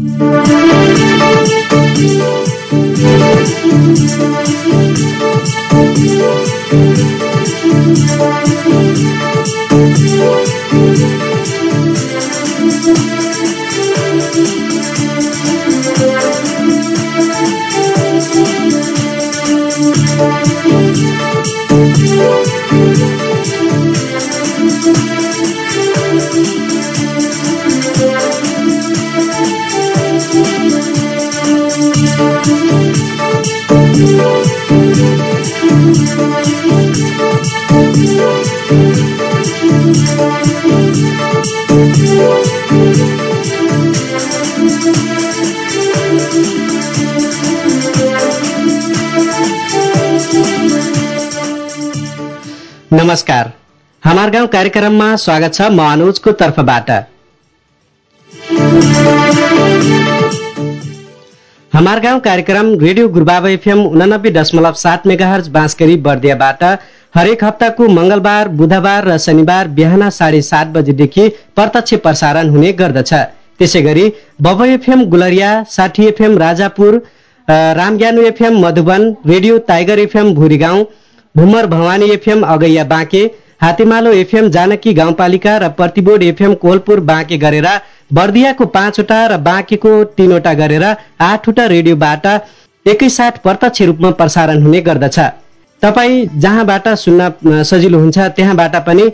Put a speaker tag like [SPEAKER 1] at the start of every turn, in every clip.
[SPEAKER 1] Thank you. नमस्कार। हमार गाउँ कार्यक्रममा स्वागत छ म अनुजको तर्फबाट। हमार गाउँ कार्यक्रम रेडियो गुरुबाबा एफएम उनानब्बे दशमलव सात मेगाहर्ज बाँसकरी बर्दियाबाट हरेक हप्ताको मंगलबार बुधबार र शनिबार बिहान साढे सात बजेदेखि प्रत्यक्ष प्रसारण हुने गर्दछ। त्यसै गरी बब एफएम गुलरिया साठी FM Rajapur रामज्ञानु FM Madhuban radio tiger FM Bhurigaon भुमर Bhawani FM Agaiya Banke Hatemalo FM Janaki गाउँपालिका र प्रतिबोर्ड एफएम कोलपुर बाँके गरेर बर्दियाको पाँचवटा र बाँकेको तीनवटा गरेर आठवटा रेडियोबाट एकैसाथ प्रत्यक्ष रूपमा प्रसारण हुने गर्दछ। तपाईँ जहाँबाट सुन्न सजिलो हुन्छ त्यहाँबाट पनि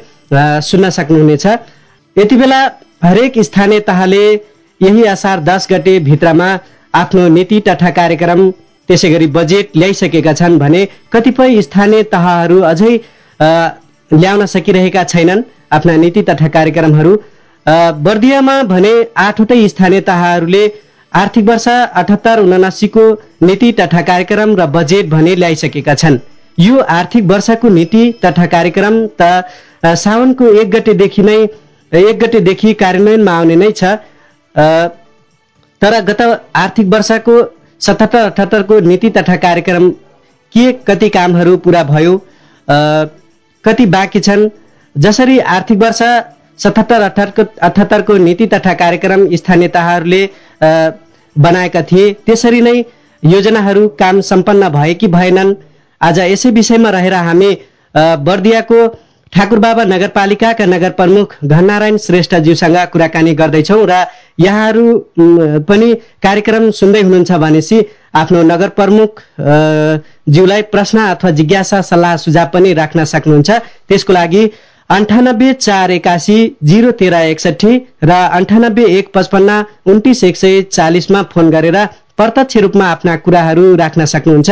[SPEAKER 1] सुन्न सक्नुहुनेछ। यति बेला हरेक स्थानीय तहले यही असार दस गते भित्रमा आफ्नो नीति तथा कार्यक्रम त्यसै गरी बजेट ल्याइसकेका छन् भने कतिपय स्थानीय तहहरू अझै ल्याउन सकिरहेका छैनन् आफ्ना नीति तथा कार्यक्रमहरू। बर्दियामा भने आठवटै स्थानीय तहहरूले आर्थिक वर्ष अठहत्तर उनासीको नीति तथा कार्यक्रम र बजेट भने ल्याइसकेका छन्। यो आर्थिक वर्षको नीति तथा कार्यक्रम त साउनको एक गतेदेखि नै एक गतेदेखि कार्यान्वयनमा आउने नै छ। तर गत आर्थिक वर्षको सतहत्तर अठहत्तरको नीति तथा कार्यक्रम के कति कामहरू पुरा भयो कति बाँकी छन्? जसरी आर्थिक वर्ष सतहत्तर अठहत्तरको अठहत्तरको नीति तथा कार्यक्रम स्थानीय तहहरूले बनाएका थिए त्यसरी नै योजनाहरू काम सम्पन्न भए कि भएनन्? आज यसै विषयमा रहेर हामी बर्दियाको ठाकुर बाबा नगरपालिकाका नगर प्रमुख घननारायण श्रेष्ठज्यूसँग कुराकानी गर्दैछौँ र यहाँहरू पनि कार्यक्रम सुन्दै हुनुहुन्छ भनेपछि आफ्नो नगर प्रमुख ज्यूलाई प्रश्न अथवा जिज्ञासा सल्लाह सुझाव पनि राख्न सक्नुहुन्छ। त्यसको लागि अन्ठानब्बे चार एकासी जिरो तेह्र एकसठी र अन्ठानब्बे एक पचपन्न उन्तिस एक सय चालिसमा फोन गरेर प्रत्यक्ष रूपमा आफ्ना कुराहरू राख्न सक्नुहुन्छ।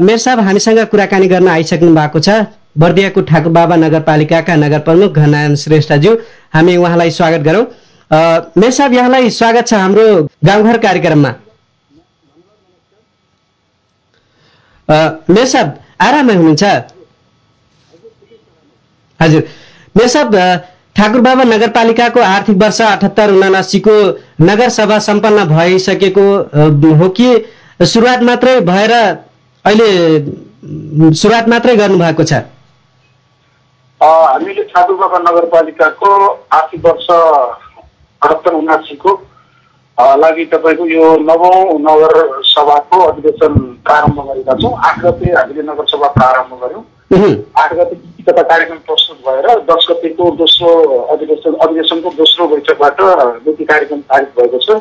[SPEAKER 1] मेर साहब हामीसँग कुराकानी गर्न आइसक्नु भएको छ। बर्दियाको ठाकुर बाबा नगरपालिकाका नगर प्रमुख घननारायण श्रेष्ठज्यू हामी उहाँलाई स्वागत गरौँ। मेर साहब यहाँलाई स्वागत छ हाम्रो गाउँघर कार्यक्रममा। मेर साहब आराममा हुनुहुन्छ? हजुर। मेर साहब ठाकुर बाबा नगरपालिकाको आर्थिक वर्ष अठहत्तर उनासीको नगरसभा सम्पन्न भइसकेको हो कि? सुरुवात मात्रै भएर अहिले सुरुवात मात्रै गर्नुभएको छ।
[SPEAKER 2] हामीले ठाकुर बाबा नगरपालिकाको आर्थिक वर्ष अठहत्तर उनासीको लागि तपाईँको यो नवौँ नगर सभाको अधिवेशन प्रारम्भ गरेका छौँ। आठ गते हामीले नगर सभा प्रारम्भ गऱ्यौँ। आठ गते तथा कार्यक्रम प्रस्तुत भएर दस गतेको दोस्रो अधिवेशन अधिवेशनको दोस्रो बैठकबाट नीति कार्यक्रम पारित भएको छ।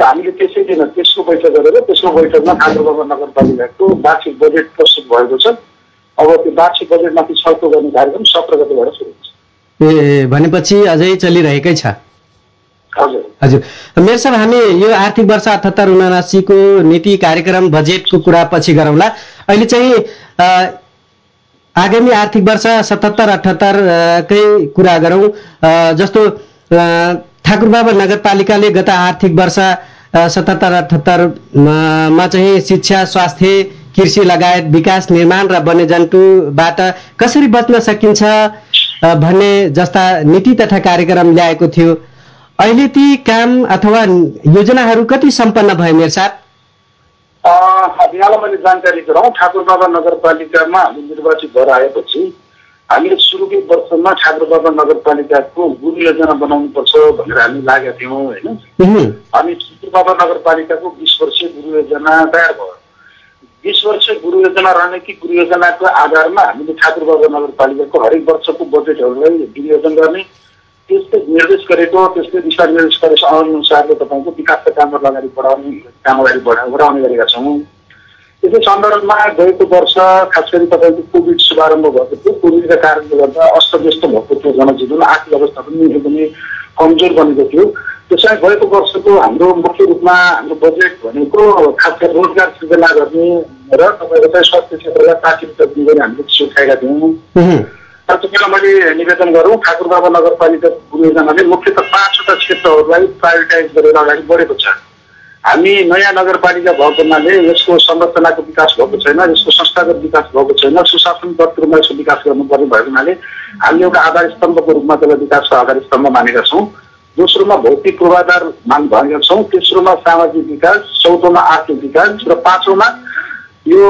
[SPEAKER 2] र हामीले त्यसै दिन तेस्रो बैठक गरेर तेस्रो बैठकमा ठाकुर बाबा नगरपालिकाको वार्षिक बजेट प्रस्तुत भएको छ। अब त्यो वार्षिक बजेटमाथि छलफल गर्ने कार्यक्रम सत्र गतेबाट सुरु हुन्छ।
[SPEAKER 1] ए भनेपछि अझै चलिरहेकै छ। हजुर। मेरो साहब हामी यो आर्थिक वर्ष अठहत्तर उनासीको नीति कार्यक्रम बजेटको कुरा पछि गरौँला। अहिले चाहिँ आगामी आर्थिक वर्ष सतहत्तर अठहत्तरकै कुरा गरौँ। जस्तो ठाकुर बाबा नगरपालिकाले गत आर्थिक वर्ष सतहत्तर अठहत्तरमा चाहिँ शिक्षा स्वास्थ्य कृषि लगायत विकास निर्माण र वन्यजन्तुबाट कसरी बच्न सकिन्छ भन्ने जस्ता नीति तथा कार्यक्रम ल्याएको थियो। अहिले ती काम अथवा योजनाहरू कति सम्पन्न भयो मेरो साथ
[SPEAKER 2] यहाँलाई मैले जानकारी गराउँ ठाकुर बाबा नगरपालिकामा हामी निर्वाचित भएर आएपछि हामीले सुरुकै वर्षमा ठाकुरबाबा नगरपालिकाको गुरु योजना बनाउनुपर्छ भनेर हामी लागेका थियौँ होइन? अनि ठाकुरबाबा नगरपालिकाको बिस वर्षीय गुरु योजना तयार भयो। बिस वर्षीय गुरु योजना रणनीतिक गुरु योजनाको आधारमा हामीले ठाकुरबाबा नगरपालिकाको हरेक वर्षको बजेटहरूलाई विनियोजन गर्ने त्यस्तै निर्देश गरेको त्यस्तै दिशा निर्देश गरेको अनुसारले तपाईँको विकासका कामहरू अगाडि बढाउने काम अगाडि बढा बढाउने गरेका छौँ। त्यसै सन्दर्भमा गएको वर्ष खास गरी तपाईँको कोभिड शुभारम्भ भएको थियो। कोभिडका कारणले गर्दा अस्तव्यस्त भएको थियो। जनजीवन आर्थिक अवस्था पनि एकदमै कमजोर बनेको थियो। त्यसमा गएको वर्षको हाम्रो मुख्य रूपमा हाम्रो बजेट भनेको खास गरी रोजगार सृजना गर्ने र तपाईँको चाहिँ स्वास्थ्य क्षेत्रलाई प्राथमिकता दिँदै हामीले सुखाएका थियौँ। त्यसमा मैले निवेदन गरौँ ठाकुरबाबा नगरपालिका योजनाले मुख्यतः पाँचवटा क्षेत्रहरूलाई प्रायोरिटाइज गरेर अगाडि बढेको छ। हामी नयाँ नगरपालिका भएको हुनाले यसको संरचनाको विकास भएको छैन यसको संस्थागत विकास भएको छैन सुशासन रूपमा यसको विकास गर्नुपर्ने भएको हुनाले हामीले एउटा आधार स्तम्भको रूपमा त्यसलाई विकासको आधार स्तम्भ मानेका छौँ। दोस्रोमा भौतिक पूर्वाधार मान भनेका छौँ तेस्रोमा सामाजिक विकास चौथोमा आर्थिक विकास र पाँचौँमा यो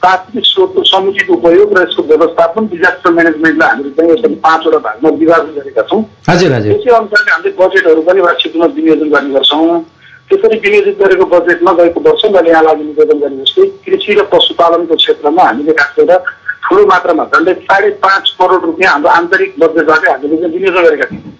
[SPEAKER 2] प्राथमिक स्रोतको समुचित उपयोग र यसको व्यवस्थापन डिजास्टर म्यानेजमेन्टलाई हामीले चाहिँ एकदम पाँचवटा भागमा विभाजन गरेका छौँ। त्यसै अनुसारले हामीले बजेटहरू पनि वार्षिक रूपमा विनियोजन गर्ने गर्छौँ। त्यसरी विनियोजित गरेको बजेटमा गएको वर्ष मैले यहाँलाई निवेदन गरे जस्तै कृषि र पशुपालनको क्षेत्रमा हामीले खास गरेर ठुलो मात्रामा झन्डै साढे पाँच करोड रुपियाँ हाम्रो आन्तरिक बजेटबाटै हामीले चाहिँ विनियोजन गरेका थियौँ।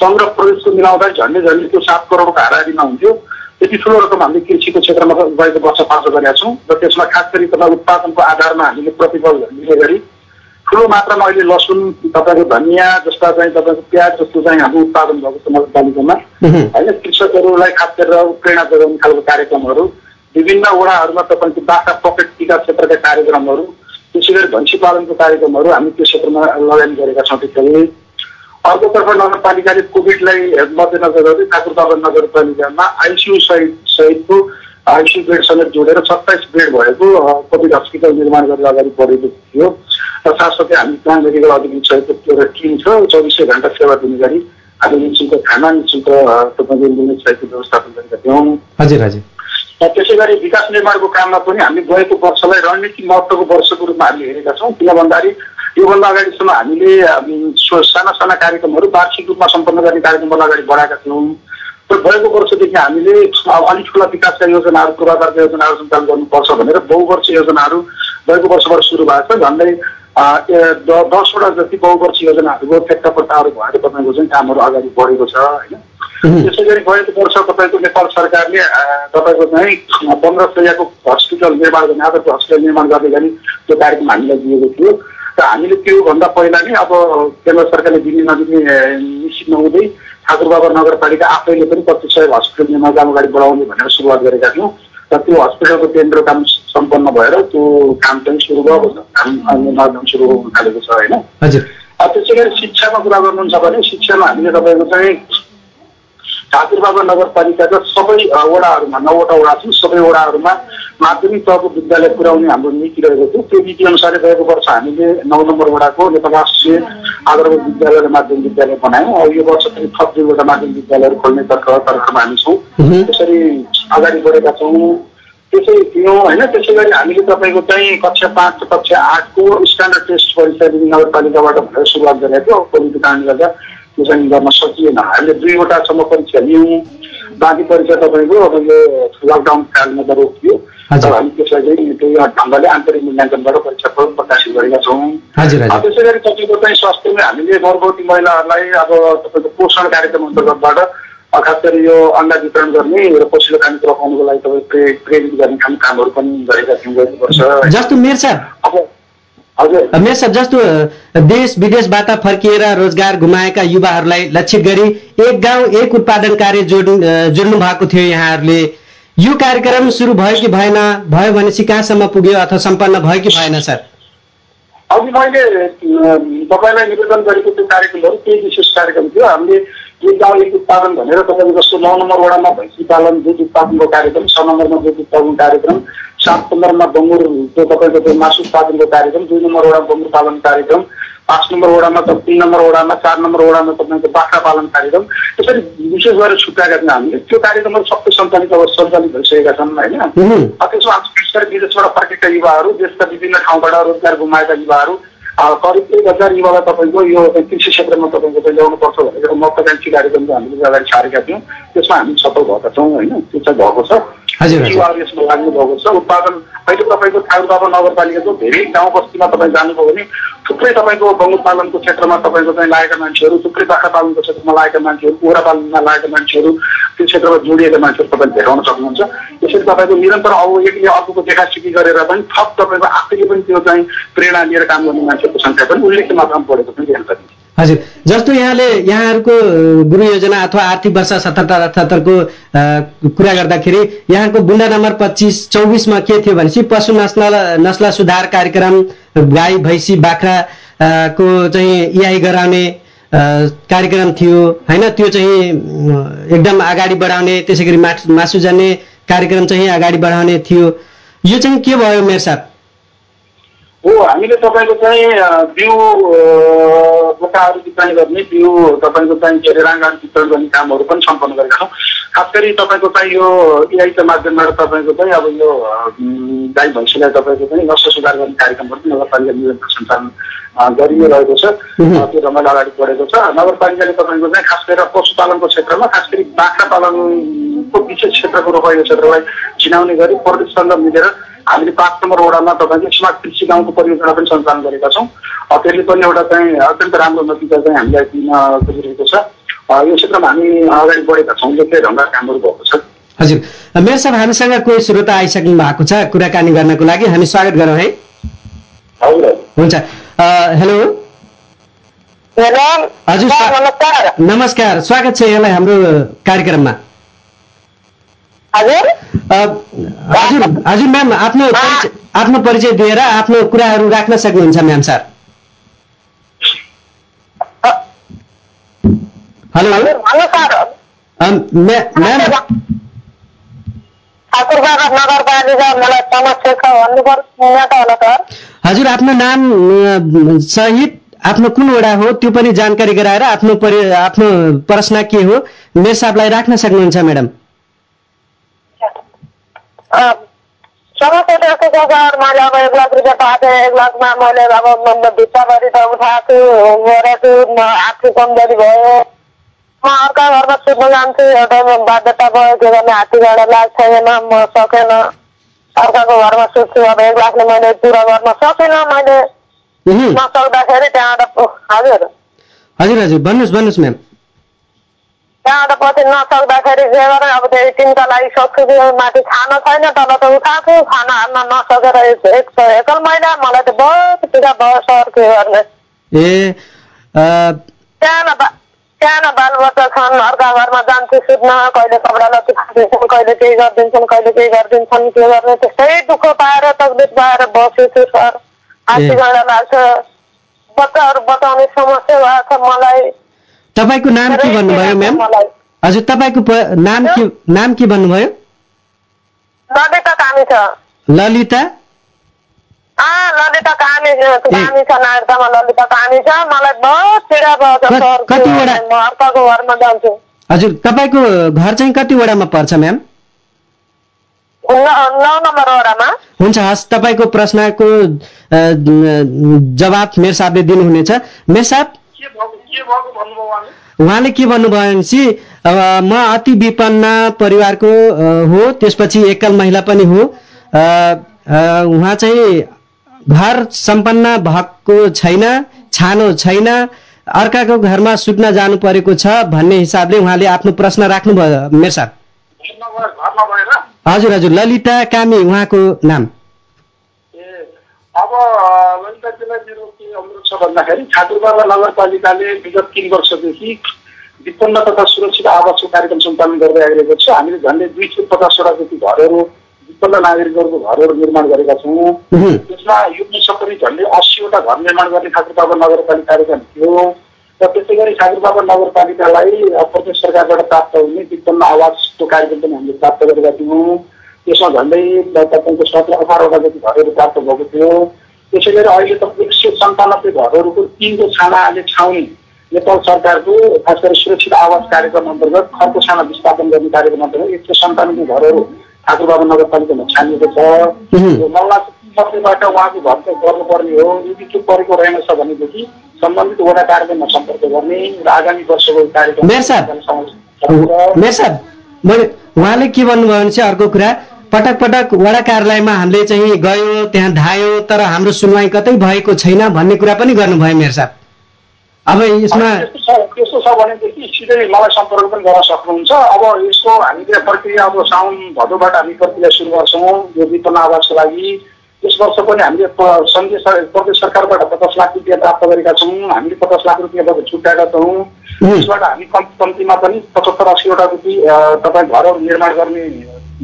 [SPEAKER 2] सङ्ग्रह प्रदेशको मिलाउँदा झन्डै झन्डै त्यो सात करोडको हाराहारीमा हुन्थ्यो। त्यति ठुलो रकम हामीले कृषिको क्षेत्रमा गएको वर्ष पाँच गरेका छौँ र त्यसमा खास गरी तपाईँ उत्पादनको आधारमा हामीले प्रतिफल दिने गरी ठुलो मात्रामा अहिले लसुन तपाईँको धनियाँ जस्ता चाहिँ तपाईँको प्याज जस्तो चाहिँ हाम्रो उत्पादन भएको छ नगरपालिकामा होइन कृषकहरूलाई खास गरेर प्रेरणा जोगाउने खालको कार्यक्रमहरू विभिन्न वडाहरूमा तपाईँको बाख्रा पकेट टिका क्षेत्रका कार्यक्रमहरू त्यसै गरी भैँसी पालनको कार्यक्रमहरू हामी त्यो क्षेत्रमा लगानी गरेका छौँ। त्यसरी अर्कोतर्फ नगरपालिकाले कोभिडलाई मध्यनजर गर्दै ठाकुरबाबा नगरपालिकामा आइसियु सहित सहितको आइसियु बेड समेत जोडेर सत्ताइस बेड भएको कोभिड हस्पिटल निर्माण गरेर अगाडि बढेको थियो। र साथसाथै हामी कहाँ मेडिकल अधिकारी सहितको एउटा टिम छ चौबिसै घन्टा सेवा दिने गरी हामी निशुल्क खाना निशुल्क तपाईँको एम्बुलेन्स सहितको व्यवस्थापन गरेका थियौँ।
[SPEAKER 1] हजुर हजुर।
[SPEAKER 2] त्यसै गरी विकास निर्माणको काममा पनि हामी गएको वर्षलाई रणनीति महत्त्वको वर्षको रूपमा हामीले हेरेका छौँ। किन भन्दाखेरि योभन्दा अगाडिसम्म हामीले साना साना कार्यक्रमहरू वार्षिक रूपमा सम्पन्न गर्ने कार्यक्रमहरू अगाडि बढाएका थियौँ। र गएको वर्षदेखि हामीले अलिक ठुला विकासका योजनाहरू पूर्वाधारका योजनाहरू सञ्चालन गर्नुपर्छ भनेर बहुवर्ष योजनाहरू गएको वर्षबाट सुरु भएको छ। झन्डै दसवटा जति बहुवर्ष योजनाहरूको ठेक्कापट्टाहरू भएर तपाईँको चाहिँ कामहरू अगाडि बढेको छ होइन? त्यसै गरी गएको वर्ष तपाईँको नेपाल सरकारले तपाईँको चाहिँ पन्ध्र सयको हस्पिटल निर्माण गर्ने आदर्श हस्पिटल निर्माण गर्ने गरी त्यो कार्यक्रम हामीलाई दिएको थियो। हामीले त्योभन्दा पहिला नै अब केन्द्र सरकारले दिने नदिने निश्चित नहुँदै ठाकुरबाबा नगरपालिका आफैले पनि पच्चिस सय हस्पिटल निर्माण अगाडि बढाउने भनेर सुरुवात गरेका थियौँ। र त्यो हस्पिटलको टेन्डर काम सम्पन्न भएर त्यो काम चाहिँ सुरु भयो काम सुरु हुन थालेको छ होइन? त्यसै गरी शिक्षामा कुरा गर्नुहुन्छ भने शिक्षामा हामीले तपाईँको चाहिँ ठाकुरबाबा नगरपालिकाका सबै वडाहरूमा नौवटा वडा छन् सबै वडाहरूमा माध्यमिक तहको विद्यालय पुर्याउने हाम्रो नीति रहेको थियो। त्यो नीति अनुसार गएको वर्ष हामीले नौ नम्बर वडाको नेपाल राष्ट्रिय आधारभूत विद्यालय र माध्यमिक विद्यालय बनायौँ। अब यो वर्ष पनि थप दुईवटा माध्यमिक विद्यालयहरू खोल्ने तर्फ तर्फमा हामी छौँ। त्यसरी अगाडि बढेका छौँ। त्यसै थियौँ होइन त्यसै गरी हामीले तपाईँको चाहिँ कक्षा पाँच कक्षा आठको स्ट्यान्डर्ड टेस्ट परीक्षा नगरपालिकाबाट भनेर सुरुवात गरेको थियो। कोभिडको कारणले गर्दा त्यो चाहिँ गर्न सकिएन। हामीले दुईवटासम्म परीक्षा लियौँ बाँकी परीक्षा तपाईँको अब यो लकडाउन कारणमा त रोकियो। र हामी त्यसलाई चाहिँ त्यही ढङ्गले आन्तरिक मूल्याङ्कनबाट परीक्षा प्रकाशित गरेका छौँ। त्यसै गरी तपाईँको चाहिँ स्वास्थ्यमा हामीले गर्भवती महिलाहरूलाई अब तपाईँको पोषण कार्यक्रम अन्तर्गतबाट खास गरी यो अन्डा वितरण गर्ने र पछिल्लो खाने पकाउनुको लागि तपाईँ प्रेरित गर्ने काम कामहरू पनि गरेका थियौँ वर्ष
[SPEAKER 1] जस्तो मेयर साहब जस्तो देश विदेशबाट फर्किएर रोजगार गुमाएका युवाहरूलाई लक्षित गरी एक गाउँ एक उत्पादन कार्य जोड्नु जोड्नु भएको थियो यहाँहरूले। यो कार्यक्रम सुरु भयो कि भएन? भयो भनेपछि कहाँसम्म पुग्यो अथवा सम्पन्न भयो कि भएन सर?
[SPEAKER 2] अघि मैले तपाईँलाई निवेदन गरेको त्यो कार्यक्रमहरू केही विशेष कार्यक्रम थियो? हामीले एक गाउँ एक उत्पादन भनेर तपाईँको जस्तो नौ नम्बर वडामा भैँसी पालन दुध उत्पादनको कार्यक्रम छ नम्बरमा दुध उत्पादन कार्यक्रम सात नम्बरमा बङ्गुर त्यो तपाईँको त्यो मासु उत्पादनको कार्यक्रम दुई नम्बर वडा बङ्गुर पालन कार्यक्रम पाँच नम्बर वडामा त तिन नम्बर वडामा चार नम्बर वडामा तपाईँको बाख्रा पालन कार्यक्रम यसरी विशेष गरेर छुट्याएका छन् हामीले। त्यो कार्यक्रमहरू सबै सञ्चालित अब सञ्चालित भइसकेका छन् होइन? त्यसमा विशेष गरी विदेशबाट फर्केका युवाहरू देशका विभिन्न ठाउँबाट रोजगार गुमाएका युवाहरू करिब एक हजार युवालाई तपाईँको यो कृषि क्षेत्रमा तपाईँको चाहिँ ल्याउनु पर्छ भनेर एउटा महत्वाकांक्षी कार्यक्रम हामीले अगाडि सारेका थियौँ त्यसमा हामी सफल भएका छौँ होइन? त्यो चाहिँ भएको छ। यसमा लाग्नु भएको छ। उत्पादन अहिले तपाईँको ठाकुरबाबा नगरपालिकाको धेरै गाउँ बस्तीमा तपाईँ जानुभयो भने थुप्रै तपाईँको उत्पादनको क्षेत्रमा तपाईँको चाहिँ लागेका मान्छेहरू थुप्रै बाख्रा पालनको क्षेत्रमा लागेका मान्छेहरू कुखुरा पालनमा लागेका मान्छेहरू त्यो क्षेत्रमा जोडिएका मान्छेहरू तपाईँले भेटाउन सक्नुहुन्छ। यसरी तपाईँको निरन्तर अब एकले अर्कोको देखासिकी गरेर पनि थप तपाईँको आफैले पनि त्यो चाहिँ प्रेरणा लिएर काम गर्ने मान्छेहरूको सङ्ख्या पनि उल्लेख्य मात्रामा बढेको पनि देख्न सकिन्छ।
[SPEAKER 1] हजुर। जस्तो यहाँले यहाँहरूको गुरु योजना अथवा आर्थिक वर्ष सतहत्तर अठहत्तरको कुरा गर्दाखेरि यहाँको बुन्दा नम्बर पच्चिस चौबिसमा के थियो भनेपछि पशु नस्ल नस्ल सुधार कार्यक्रम गाई भैँसी बाख्रा को चाहिँ इआई गराउने कार्यक्रम थियो होइन? त्यो चाहिँ एकदम अगाडि बढाउने त्यसै गरी मासु जाने कार्यक्रम चाहिँ अगाडि बढाउने थियो। यो चाहिँ के भयो मेरो साथ
[SPEAKER 2] हो हामीले तपाईँको चाहिँ बिउ बोकाहरू वितरण गर्ने बिउ तपाईँको चाहिँ के अरे राङ्गाहरू वितरण गर्ने कामहरू पनि सम्पन्न गरेका छौँ। खास गरी तपाईँको चाहिँ यो इआईको माध्यमबाट तपाईँको चाहिँ अब यो गाई भैँसीलाई तपाईँको चाहिँ नष्ट सुधार गर्ने कार्यक्रमहरू पनि नगरपालिका निरन्तर सञ्चालन अ, गरि नै रहेको छ त्यो रमाइलो अगाडि बढेको छ। नगरपालिकाले तपाईँको चाहिँ खास गरेर पशुपालनको क्षेत्रमा खास गरी बाख्रा पालनको विशेष क्षेत्रको रोपाइको क्षेत्रलाई चिनाउने गरी प्रदेशसँग मिलेर हामीले पाँच नम्बर वडामा तपाईँको स्मार्ट कृषि गाउँको परियोजना पनि सञ्चालन गरेका छौँ। अ, त्यसले पनि एउटा चाहिँ अत्यन्त राम्रो नतिजा चाहिँ हामीलाई दिन खोजिरहेको छ। अ, यो क्षेत्रमा हामी अगाडि बढेका छौँ जस्तै ढङ्गका कामहरू भएको छ।
[SPEAKER 1] हजुर। मेरो साहब हामीसँग कोही श्रोता आइसक्नु भएको छ कुराकानी गर्नको लागि। हामी स्वागत गरौँ है। हुन्छ। अ, हेलो। हजुर,
[SPEAKER 3] नमस्कार।
[SPEAKER 1] स्वागत छ यहाँलाई हाम्रो कार्यक्रममा।
[SPEAKER 3] हजुर?
[SPEAKER 1] हजुर म्याम आफ्नो आफ्नो परिचय दिएर आफ्नो कुराहरू राख्न सक्नुहुन्छ म्याम सर। हेलो।
[SPEAKER 3] हजुर
[SPEAKER 1] म्याम। आफ्नो नाम सहित आफ्नो कुन वडा हो त्यो पनि जानकारी गराएर आफ्नो आफ्नो प्रश्न के हो मेयर साहबलाई राख्न सक्नुहुन्छ म्याडम।
[SPEAKER 3] त्यस्तो छ सर मैले अब एक लाख रुपियाँ पाएको एक लाखमा मैले अब भित्ताभरि त उठाएको छु गरेको छु म आर्थिक कमजोरी भयो म अर्का घरमा सुत्न जान्छु एउटा बाध्यता भयो के गर्ने हात्ती घोडा लाग्छ छैन म सकेन अर्काको घरमा सुत्छु अब एक लाखले मैले पुरा गर्न सकिनँ मैले। नसक्दाखेरि त्यहाँबाट हजुर
[SPEAKER 1] हजुर हजुर भन्नुहोस् भन्नुहोस् म्याम
[SPEAKER 3] त्यहाँबाट पछि नसक्दाखेरि के गरेँ अब त्यो टिमका लागि सक्छु कि माथि खान छैन तल त उठाएको खाना हाल्न नसकेर एक एकल महिना मलाई त बहुत पीडा भयो सर के गर्ने।
[SPEAKER 1] ए
[SPEAKER 3] सानो सानो बालबच्चा छन् अर्का घरमा जान्छु सुत्न कहिले कपडा लत्ती खाइदिन्छन् कहिले केही गरिदिन्छन् कहिले केही गरिदिन्छन् के गर्ने त्यस्तै दुःख पाएर तकलिफ पाएर बसेछु सर। हात्ती घोडा लाग्छ। बच्चाहरू बचाउने समस्या भएको छ मलाई।
[SPEAKER 1] तपाईँको नाम के भन्नुभयो म्याम?
[SPEAKER 3] मलाई
[SPEAKER 1] हजुर तपाईँको नाम के नाम के भन्नुभयो?
[SPEAKER 3] ललिता
[SPEAKER 1] हजुर तपाईँको घर चाहिँ कति वडामा पर्छ म्याम? हुन्छ हस् तपाईँको प्रश्नको जवाब मेयर साहबले दिनुहुनेछ। मेयर
[SPEAKER 2] उहाँले?
[SPEAKER 1] के भन्नुभयो भनेपछि म अति विपन्न परिवारको हो त्यसपछि एकल महिला पनि हो। उहाँ चाहिँ घर सम्पन्न भएको छैन छानो छैन अर्काको घरमा सुत्न जानु परेको छ भन्ने हिसाबले उहाँले आफ्नो प्रश्न राख्नुभयो
[SPEAKER 2] घर नभएर
[SPEAKER 1] हजुर हजुर ललिता कामी उहाँको नाम।
[SPEAKER 2] ए अब छ भन्दाखेरि ठाकुरबाबा नगरपालिकाले विगत तिन वर्षदेखि विपन्न तथा सुरक्षित आवासको कार्यक्रम सञ्चालन गर्दै आइरहेको छ। हामीले झन्डै दुई सय पचासवटा जति घरहरू विपन्न नागरिकहरूको घरहरू निर्माण गरेका छौँ। त्यसमा यो सबै झन्डै अस्सीवटा घर निर्माण गर्ने ठाकुरबाबा नगरपालिका कार्यक्रम थियो। र त्यसै गरी ठाकुरबाबा नगरपालिकालाई प्रदेश सरकारबाट प्राप्त हुने विपन्न आवासको कार्यक्रम पनि हामीले प्राप्त गरेका थियौँ। त्यसमा झन्डै तपाईँको सत्र अठारवटा जति घरहरू प्राप्त भएको थियो। त्यसै गरी अहिले त एक सय सन्तानब्बे घरहरूको तिनको छाना अहिले छाउने नेपाल सरकारको खास गरी सुरक्षित आवास कार्यक्रम अन्तर्गत खर्को छाना विस्थापन गर्ने कार्यक्रम अन्तर्गत एक सय सन्तानब्बे घरहरू ठाकुरबाबा नगरपालिकामा छानिएको छ। मल्ला मध्येबाट उहाँको घर चाहिँ गर्नुपर्ने हो। यदि के परेको रहेनछ भनेदेखि सम्बन्धित वडा कार्यक्रममा सम्पर्क गर्ने र आगामी वर्षको कार्यक्रम
[SPEAKER 1] मेयर साहब मैले उहाँले के भन्नुभयो भने चाहिँ अर्को कुरा पटक पटक वडा कार्यालयमा हामीले चाहिँ गयो त्यहाँ धायो तर हाम्रो सुनवाई कतै भएको छैन भन्ने कुरा पनि गर्नुभयो मेयर साहब। अब यसमा
[SPEAKER 2] त्यस्तो छ भनेदेखि सिधै मलाई सम्पर्क पनि गर्न सक्नुहुन्छ। अब यसको हामीले प्रक्रिया अब साउन भदौबाट हामी प्रक्रिया सुरु गर्छौँ यो विपन्न आवासको लागि। यस वर्ष पनि हामीले सङ्घीय प्रदेश सरकारबाट पचास लाख रुपियाँ प्राप्त गरेका छौँ। हामीले पचास लाख रुपियाँबाट छुट्याएका छौँ। त्यसबाट हामी कम कम्तीमा पनि पचहत्तर असीवटा रुपियाँ तपाईँ घरहरू निर्माण गर्ने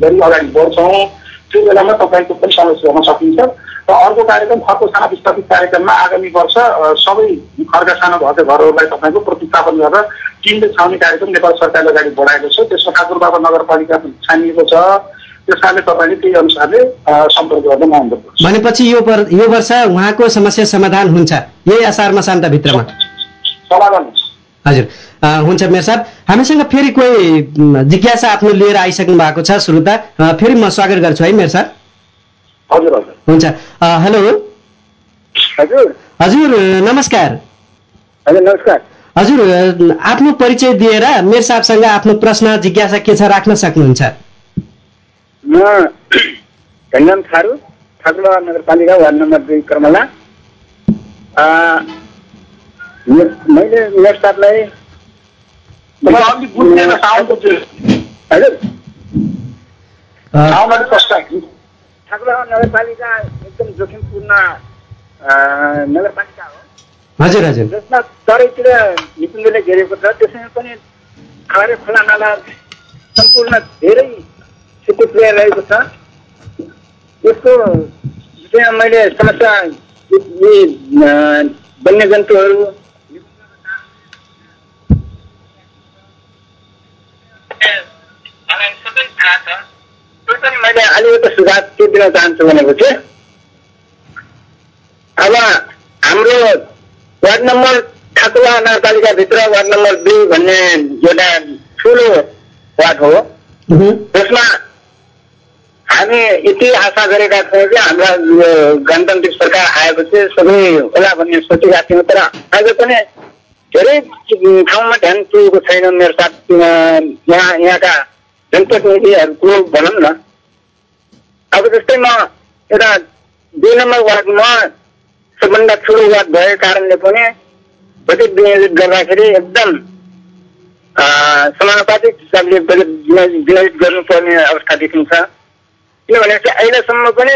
[SPEAKER 2] गरी अगाडि बढ्छौँ। त्यो बेलामा तपाईँको पनि समस्या हुन सकिन्छ। र अर्को कार्यक्रम खर्को साना विस्थापित कार्यक्रममा आगामी वर्ष सबै खर्का सानो भएको घरहरूलाई तपाईँको प्रतिस्थापन गरेर टिमले छाउने कार्यक्रम नेपाल सरकारले अगाडि बढाएको छ। त्यसमा ठाकुरबाबा नगरपालिका छानिएको छ। त्यस कारणले तपाईँले त्यही अनुसारले सम्पर्क गर्न महँगो
[SPEAKER 1] भनेपछि यो यो वर्ष उहाँको समस्या समाधान हुन्छ। यही असार मसान्तभित्रमा
[SPEAKER 2] समाधान हुन्छ।
[SPEAKER 1] हजुर। हुन्छ मेयर साहब। हामीसँग फेरि कोही जिज्ञासा आफ्नो लिएर आइसक्नु भएको छ श्रोता। फेरि म स्वागत गर्छु है मेयर साहब।
[SPEAKER 2] हजुर हजुर।
[SPEAKER 1] हुन्छ। हेलो।
[SPEAKER 4] हजुर।
[SPEAKER 1] हजुर नमस्कार।
[SPEAKER 4] हजुर नमस्कार।
[SPEAKER 1] हजुर आफ्नो परिचय दिएर मेयर साहबसँग आफ्नो प्रश्न जिज्ञासा के छ राख्न सक्नुहुन्छ?
[SPEAKER 4] म थारू ठाकुरबाबा नगरपालिका वार्ड नम्बर दुई कर्मला। मैले
[SPEAKER 2] आयो।
[SPEAKER 4] ठाकुरबाबा नगरपालिका एकदम जोखिमपूर्ण नगरपालिका हो।
[SPEAKER 1] हजुर हजुर।
[SPEAKER 4] जसमा तराईतिर निकुञ्जले घेरेको छ त्यसमा पनि खारे खोला नाला सम्पूर्ण धेरै स्थिति पुर्याइरहेको छ। यसको विषयमा मैले समस्या वन्यजन्तुहरू मलाई सबै थाहा छ त्यो पनि मैले अलिकति सुझाव के दिन चाहन्छु भनेको चाहिँ अब हाम्रो वार्ड नम्बर ठाकुरा नगरपालिकाभित्र वार्ड नम्बर दुई भन्ने एउटा ठुलो वार्ड हो। त्यसमा हामी यति आशा गरेका थियौँ कि हाम्रा यो गणतान्त्रिक सरकार आएपछि सबै होला भन्ने सोचेका थियौँ तर आज पनि धेरै ठाउँमा ध्यान पुगेको छैन मेरो साथ यहाँ यहाँका जनप्रतिनिधिहरूको भनौँ न अब जस्तै म एउटा दुई नम्बर वार्डमा सबभन्दा ठुलो वार्ड भएको कारणले पनि बजेट विनियोजित गर्दाखेरि एकदम समानुपातिक हिसाबले बजेट विनियोजित गर्नुपर्ने अवस्था देखिन्छ किनभने चाहिँ अहिलेसम्म पनि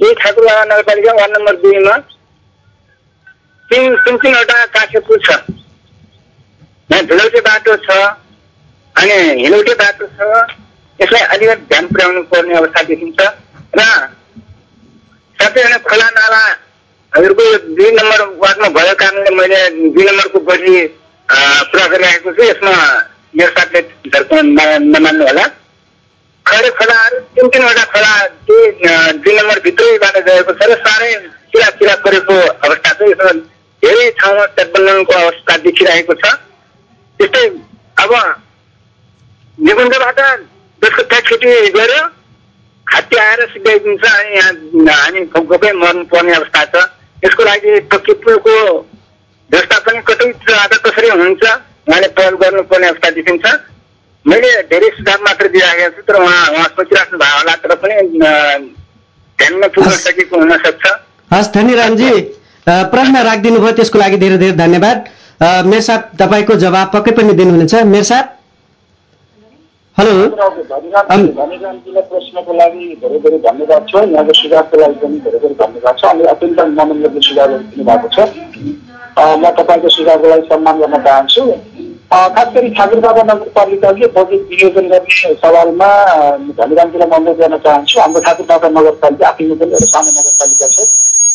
[SPEAKER 4] यही ठाकुरबाबा नगरपालिका वार्ड नम्बर दुईमा तिन तिन तिनवटा काँसे पुल छ यहाँ धुलौटे बाटो छ अनि हिलौटे बाटो छ। यसलाई अलिकति ध्यान पुर्याउनु पर्ने अवस्था देखिन्छ र साथै अनि खोला नालाहरूको दुई नम्बर वार्डमा भएको कारणले मैले दुई नम्बरको बढी पुरा गरिरहेको छु। यसमा मेरो साथले नमान्नु होला। खडे खोलाहरू तिन तिनवटा खोला दुई नम्बर भित्रैबाट गएको छ र साह्रै किरा किरा परेको अवस्था छ। यसमा धेरै ठाउँमा तटबन्धनको अवस्था देखिरहेको छ। त्यस्तै अब निकुञ्जबाट जसको ट्याक्सिटी गऱ्यो हात्ती आएर सिकाइदिन्छ अनि यहाँ हामी गफै मर्नुपर्ने अवस्था छ। यसको लागि पक्की पुलको व्यवस्था पनि कतैतिर आधा कसरी हुन्छ उहाँले पहल गर्नुपर्ने अवस्था देखिन्छ। मैले धेरै सुझाव मात्र दिइराखेको छु तर उहाँ उहाँ सोचिराख्नु भएको होला तर पनि ध्यानमा पुग्न। सकेको हुन सक्छ
[SPEAKER 1] हस् धनीरामजी अ, प्रश्न राखिदिनु भयो त्यसको लागि धेरै धेरै धन्यवाद। साहब तपाईँको जवाब पक्कै पनि दिनुहुनेछ। मेयर साहब। हेलो।
[SPEAKER 2] प्रश्नको लागि धेरै धेरै धन्यवाद छ। यहाँको सुझावको लागि पनि धेरै धेरै धन्यवाद छ। अनि अत्यन्त मनोरञ्जक सुझावहरू दिनुभएको छ। म तपाईँको सुझावको लागि सम्मान गर्न चाहन्छु। खास गरी ठाकुरबाबा नगरपालिकाले बजेट विनियोजन गर्ने सवालमा धनीरामजीलाई म अनुरोध गर्न चाहन्छु। हाम्रो ठाकुरबाबा नगरपालिका आफैमा पनि एउटा सानो नगरपालिका छ।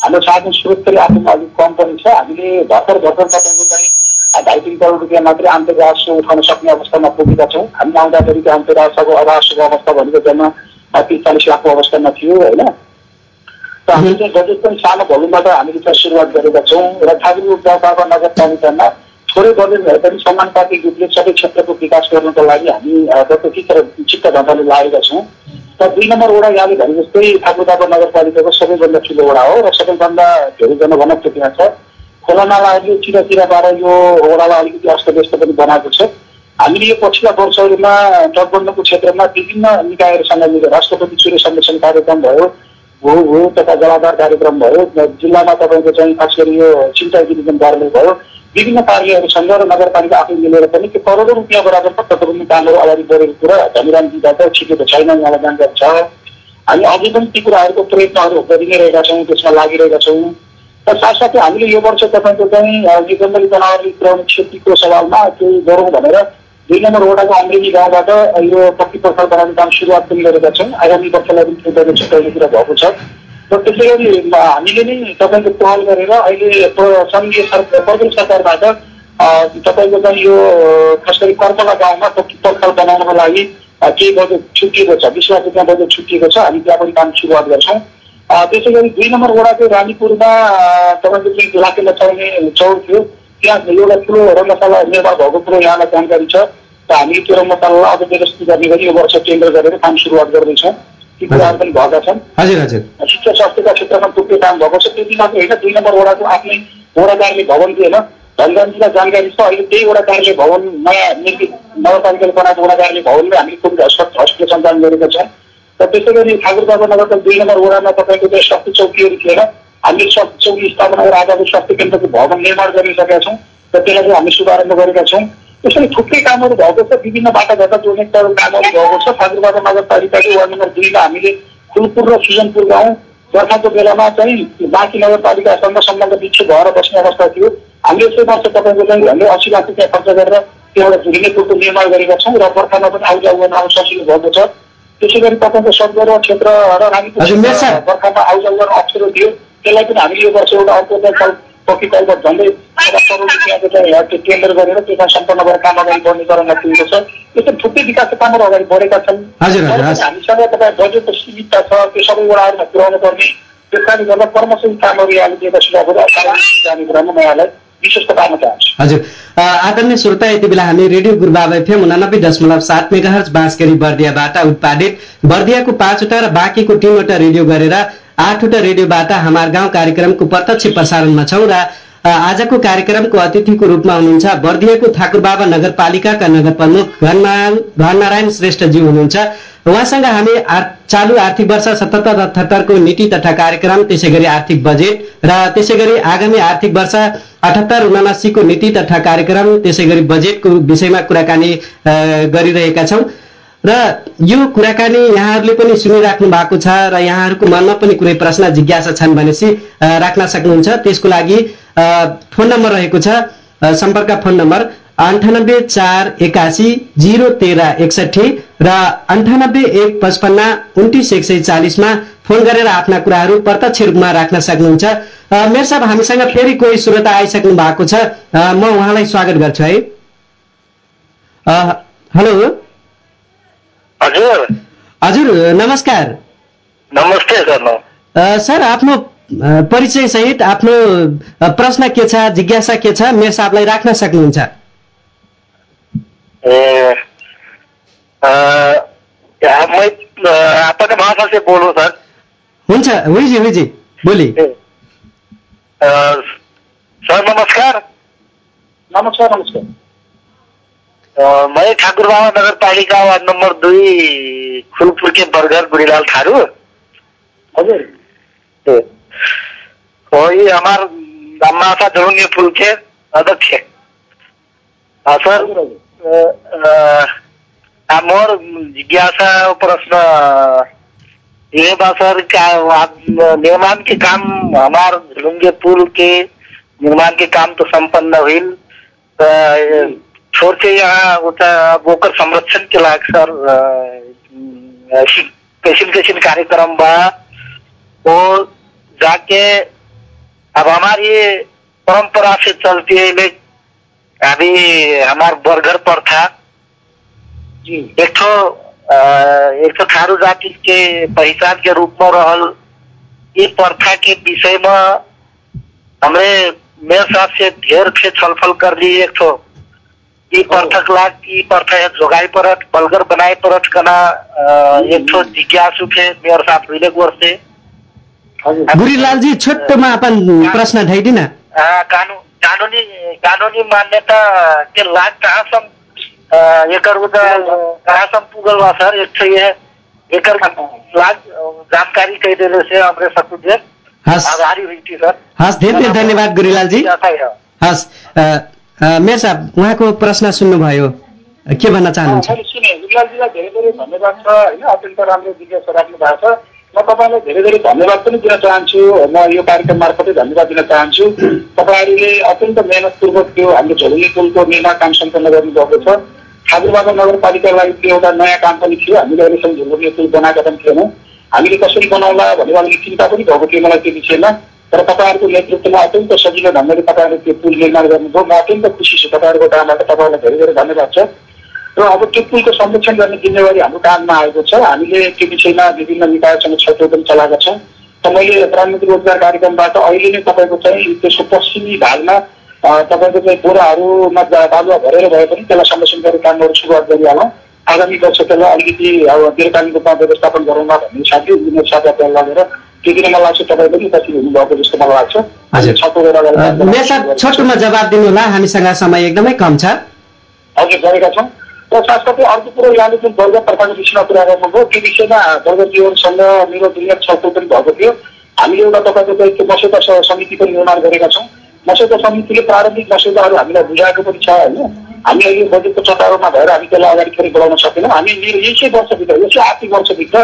[SPEAKER 2] हाम्रो साधन स्रोत पनि आफैमा अलिक कम पनि छ। हामीले भर्खर भर्खर तपाईँको चाहिँ ढाई तिन करोड रुपियाँ मात्रै राजस्व उठाउन सक्ने अवस्थामा पुगेका छौँ। हामी आउँदाखेरि त्यो आन्तरिक राजस्वको अराजस्वको अवस्था भनेको जम्मा तिस चालिस लाखको अवस्थामा थियो होइन? र हामीले चाहिँ बजेट पनि सानो भोल्युमबाट हामीले चाहिँ सुरुवात गरेका छौँ र ठाकुर बाबा नगरपालिकामा थोरै बजेट भए पनि समानुपातिक रूपले सबै क्षेत्रको विकास गर्नको लागि हामी अ, प्रत्यक्ष र चित्त ढङ्गले लागेका छौँ। र दुई नम्बर वडा यहाँले भने जस्तै ठाकुरदाबा नगरपालिकाको सबैभन्दा ठुलो वडा हो र सबैभन्दा धेरै जनघनत्व त्यहाँ छ। खोला नालाहरूले चिराचिराबाट यो वडालाई अलिकति अस्तव्यस्त पनि बनाएको छ। हामीले यो पछिल्ला वर्षहरूमा तटबन्धको क्षेत्रमा विभिन्न निकायहरूसँग मिलेर राष्ट्रपति सूर्य संरक्षण कार्यक्रम भयो भू भू तथा जलाधार कार्यक्रम भयो जिल्लामा तपाईँको चाहिँ खास गरी यो सिंचाइ विनियोजन कार्यालय भयो विभिन्न कार्यालयहरूसँग र नगरपालिका आफै मिलेर पनि त्यो करोडौँ रुपियाँ बराबरको तटबन्धी कामहरू अगाडि बढेको कुरा धनीरामजीबाट छिटेको छैन उहाँलाई जानकारी छ। हामी अझै पनि ती कुराहरूको प्रयत्नहरू गरि नै रहेका छौँ त्यसमा लागिरहेका छौँ। र साथसाथै हामीले यो वर्ष तपाईँको चाहिँ जङ्गली जनावरले पुर्याउने क्षतिको सवालमा केही गरौँ भनेर दुई नम्बर वडाको अमरेली गाउँबाट यो पक्की पर्खाल बनाउने काम सुरुवात पनि गरेका छौँ आगामी वर्षलाई पनि तपाईँको छुट्याउने कुरा भएको छ र त्यसै गरी हामीले नै तपाईँको पहल गरेर अहिले सङ्घीय प्रदेश सरकारबाट तपाईँको चाहिँ यो खास गरी कर्पला गाउँमा पक्की पर्खाल बनाउनको लागि केही बजेट छुट्टिएको छ बिस लाख रुपियाँ बजेट छुट्टिएको छ हामी त्यहाँ पनि काम सुरुवात गर्छौँ त्यसै गरी दुई नम्बर वडाको रानीपुरमा तपाईँको जुन लाखे लचाउने चौर थियो त्यहाँ एउटा ठुलो रङ्गशाला निर्माण भएको कुरो यहाँलाई जानकारी छ र हामीले त्यो रङ्गशालालाई अझ व्यवस्थित गर्ने गरी यो वर्ष टेन्डर गरेर काम सुरुवात गर्दैछौँ ती कुराहरू पनि भएका छन्
[SPEAKER 1] हजुर हजुर
[SPEAKER 2] शिक्षा स्वास्थ्यका क्षेत्रमा थुप्रै काम भएको छ त्यति मात्र होइन दुई नम्बर वडाको आफ्नै वडा कार्यालय भवन थिएन धनगञ्जीलाई जानकारी छ अहिले त्यही वडा कार्यालय भवन नयाँ निर्मित नगरपालिकाले बनाएको वडा कार्यालय भवनले हामीले कोभिड हस्पिटल हस्पिटल सञ्चालन गरेका छौँ र त्यसै गरी ठाकुरबाबा नगरको दुई नम्बर वडामा तपाईँको चाहिँ स्वास्थ्य चौकीहरू थिएन हामीले स्वास्थ्य चौकी स्थापना गरेर आजको स्वास्थ्य केन्द्रको भवन निर्माण गरिसकेका छौँ र त्यसलाई चाहिँ हामी शुभारम्भ गरेका छौँ त्यसरी थुप्रै कामहरू भएको छ विभिन्न बाटाघाटा जोड्ने कामहरू भएको छ ठाकुरबाबा नगरपालिकाको वार्ड नम्बर दुईमा हामीले फुलपुर र सुजनपुर गाउँ बर्खाको बेलामा चाहिँ बाँकी नगरपालिकासँग सम्बन्ध विच्छेद भएर बस्ने अवस्था थियो हामीले यसै वर्ष तपाईँको चाहिँ हामीले असी लाख रुपियाँ खर्च गरेर त्यो एउटा झुलिने पुलको निर्माण गरेका छौँ र बर्खामा पनि आउजाउ गर्न आउन सजिलो भएको छ त्यसै गरी तपाईँको सदगरुवा क्षेत्र र बर्खामा आउजाउ गर्न अप्ठ्यारो थियो। त्यसलाई पनि हामीले यो वर्ष एउटा अर्को पक्की झन्डै करोड रुपियाँको टेन्डर गरेर त्यसमा सम्पन्न गरेर काम अगाडि बढ्ने चरणमा पुगेको छ। यस्तो थुप्रै विकासका कामहरू अगाडि बढेका छन्। हामीसँग तपाईँ बजेटको सीमितता छ त्यो सबै वडाहरूमा पुऱ्याउनु पर्ने त्यस कारणले गर्दा कर्मचारी कामहरू यहाँले दिएका सुझावहरू जाने कुरामा म यहाँलाई
[SPEAKER 1] हजुर। आदरणीय श्रोता यति बेला हामी रेडियो गुरुबाबा एफएम उनानब्बे दशमलव सात मेगा हर्च बर्दियाबाट उत्पादित बर्दियाको पाँचवटा र बाँकीको तिनवटा रेडियो गरेर आठवटा रेडियोबाट हाम्रो गाउँ कार्यक्रमको प्रत्यक्ष प्रसारणमा छौँ र आजको कार्यक्रमको अतिथिको रूपमा हुनुहुन्छ बर्दियाको ठाकुरबाबा नगरपालिकाका नगर प्रमुख घननारायण श्रेष्ठजी हुनुहुन्छ। उहाँसँग हामी चालु आर्थिक वर्ष सतहत्तर अठहत्तरको नीति तथा कार्यक्रम त्यसै गरी आर्थिक बजेट र त्यसै गरी आगामी आर्थिक वर्ष अठहत्तर उनासीको नीति तथा कार्यक्रम त्यसै गरी बजेटको विषयमा कुराकानी गरिरहेका छौँ। र यो कुराकानी यहाँहरूले पनि सुनिराख्नु भएको छ र यहाँहरूको मनमा पनि कुनै प्रश्न जिज्ञासा छन् भनेपछि राख्न सक्नुहुन्छ। त्यसको लागि फोन नम्बर रहेको छ सम्पर्क फोन नम्बर अन्ठानब्बे चार एकासी जिरो तेह्र एकसठी र अन्ठानब्बे एक पचपन्न उन्तिस एक सय चालिसमा फोन गरेर आफ्ना कुराहरू प्रत्यक्ष रूपमा राख्न सक्नुहुन्छ। मेरो साहब हामीसँग फेरि कोही श्रोता आइसक्नु भएको छ। म उहाँलाई स्वागत गर्छु है। हेलो।
[SPEAKER 5] हजुर।
[SPEAKER 1] हजुर नमस्कार।
[SPEAKER 5] नमस्ते सर।
[SPEAKER 1] सर आफ्नो परिचय सहित आफ्नो प्रश्न के छ जिज्ञासा के छ मेरो साहबलाई राख्न सक्नुहुन्छ?
[SPEAKER 5] मैं अपने भाषा से बोलूं सर.
[SPEAKER 1] हुन्छ हुइजी हुइजी बोली.
[SPEAKER 5] सर नमस्कार.
[SPEAKER 2] नमस्कार नमस्कार.
[SPEAKER 5] मैं ठाकुर बाबा नगर पालिका वार्ड नंबर दुई फुलपुर के बर्गर गुड़ीलाल थारू।
[SPEAKER 2] हजुर।
[SPEAKER 5] वही हमार माथा जोड़ेंगे फूल के अध्यक्ष। सर मोर जिज्ञासा प्रश्न ये बा सर निर्माण के काम हमार झुलुंगे पुल के निर्माण के काम तो संपन्न हुई छोड़ के यहाँ बोकर संरक्षण के लायक सर किसिम किसिम कार्यक्रम बा। वो जाके अब हमारी परंपरा से चलती है अभी हमार बरघर पर था। एक तो एक तो थारू जाति के पहचान के रूप में रहल ये प्रथा के विषय में हमरे मेरे साथ से ढेर से छलफल कर ली एक तो ई पर्थक लाग ई पर्थ है जोगाई परत बलगर बनाए परत कना एक ठो जिज्ञासु थे मेयर साहब दुईले गोर से।
[SPEAKER 2] हजुर
[SPEAKER 1] गुरीलालजी छोटोमा अपन प्रश्न ढाइदिन
[SPEAKER 5] कानून कानूनी कानूनी मान्यता के लाग कहाँसम्म एकर कहाँसम्म पुगल बा सर एक ठो ये एकर जानकारी कह देले से हमरे आभारी हुई थी सर।
[SPEAKER 1] हस् धेरै धेरै धन्यवाद गुरीलालजी। हस् मेयर साहब उहाँको प्रश्न सुन्नुभयो के भन्न चाहनुहुन्छ?
[SPEAKER 2] विलासजीलाई धेरै धेरै धन्यवाद छ होइन? अत्यन्त राम्रो जिज्ञासा राख्नु भएको छ। म तपाईँलाई धेरै धेरै धन्यवाद पनि दिन चाहन्छु। म यो कार्यक्रम मार्फतै धन्यवाद दिन चाहन्छु। तपाईँहरूले अत्यन्त मेहनतपूर्वक त्यो हाम्रो झोलुङ्गे पुलको निर्माण काम सम्पन्न गर्नुभएको छ। ठाकुरबाबा नगरपालिकालाई त्यो एउटा नयाँ काम पनि थियो हामीले अहिलेसम्म झोलुङ्गे पुल बनाएका पनि थिएनौँ। हामीले कसरी बनाउला भनेर अलिकति चिन्ता पनि भएको थियो मलाई त्यो विषयमा। तर तपाईँहरूको नेतृत्वमा अत्यन्त सजिलो ढङ्गले तपाईँहरूले त्यो पुल निर्माण गर्नुभयो। म अत्यन्त खुसी छु तपाईँहरूको कामबाट। तपाईँहरूलाई धेरै धेरै धन्यवाद छ। र अब त्यो पुलको संरक्षण गर्ने जिम्मेवारी हाम्रो काममा आएको छ। हामीले त्यो विषयमा विभिन्न निकायसँग छलफल पनि चलाएका छौँ। र मैले प्रधानमन्त्री रोजगार कार्यक्रमबाट अहिले नै तपाईँको चाहिँ त्यसको पश्चिमी भागमा तपाईँको चाहिँ बोराहरूमा बालुवा भरेर भए पनि त्यसलाई संरक्षण गर्ने कामहरू सुरुवात गरिहालौँ आगामी वर्ष त्यसलाई अलिकति अब दीर्घकालीन रूपमा व्यवस्थापन गरौँला भन्ने साथै इन्जिनियर साथीहरूलाई लगेर त्यो दिन मलाई लाग्छ तपाईँ पनि उपस्थित हुनुभएको जस्तो मलाई लाग्छ।
[SPEAKER 1] छोटोमा जवाब दिनुहोला हामीसँग समय एकदमै कम छ।
[SPEAKER 2] हजुर गरेका छौँ। र साथसाथै अर्को कुरो यहाँले जुन वर्ग प्रकारको विषयमा कुरा गर्नुभयो त्यो विषयमा वर्गजीवहरूसँग मेरो दुनियाँ छलफल पनि भएको थियो। हामीले एउटा तपाईँको चाहिँ त्यो मस्यौदा समिति पनि निर्माण गरेका छौँ। मस्यौदा समितिले प्रारम्भिक मस्यौदाहरू हामीलाई बुझाएको पनि छ होइन हामी अहिले बजेटको चटारोमा भएर हामी त्यसलाई अगाडि फेरि बढाउन सकेनौँ हामी यसै वर्षभित्र यसै आर्थिक वर्षभित्र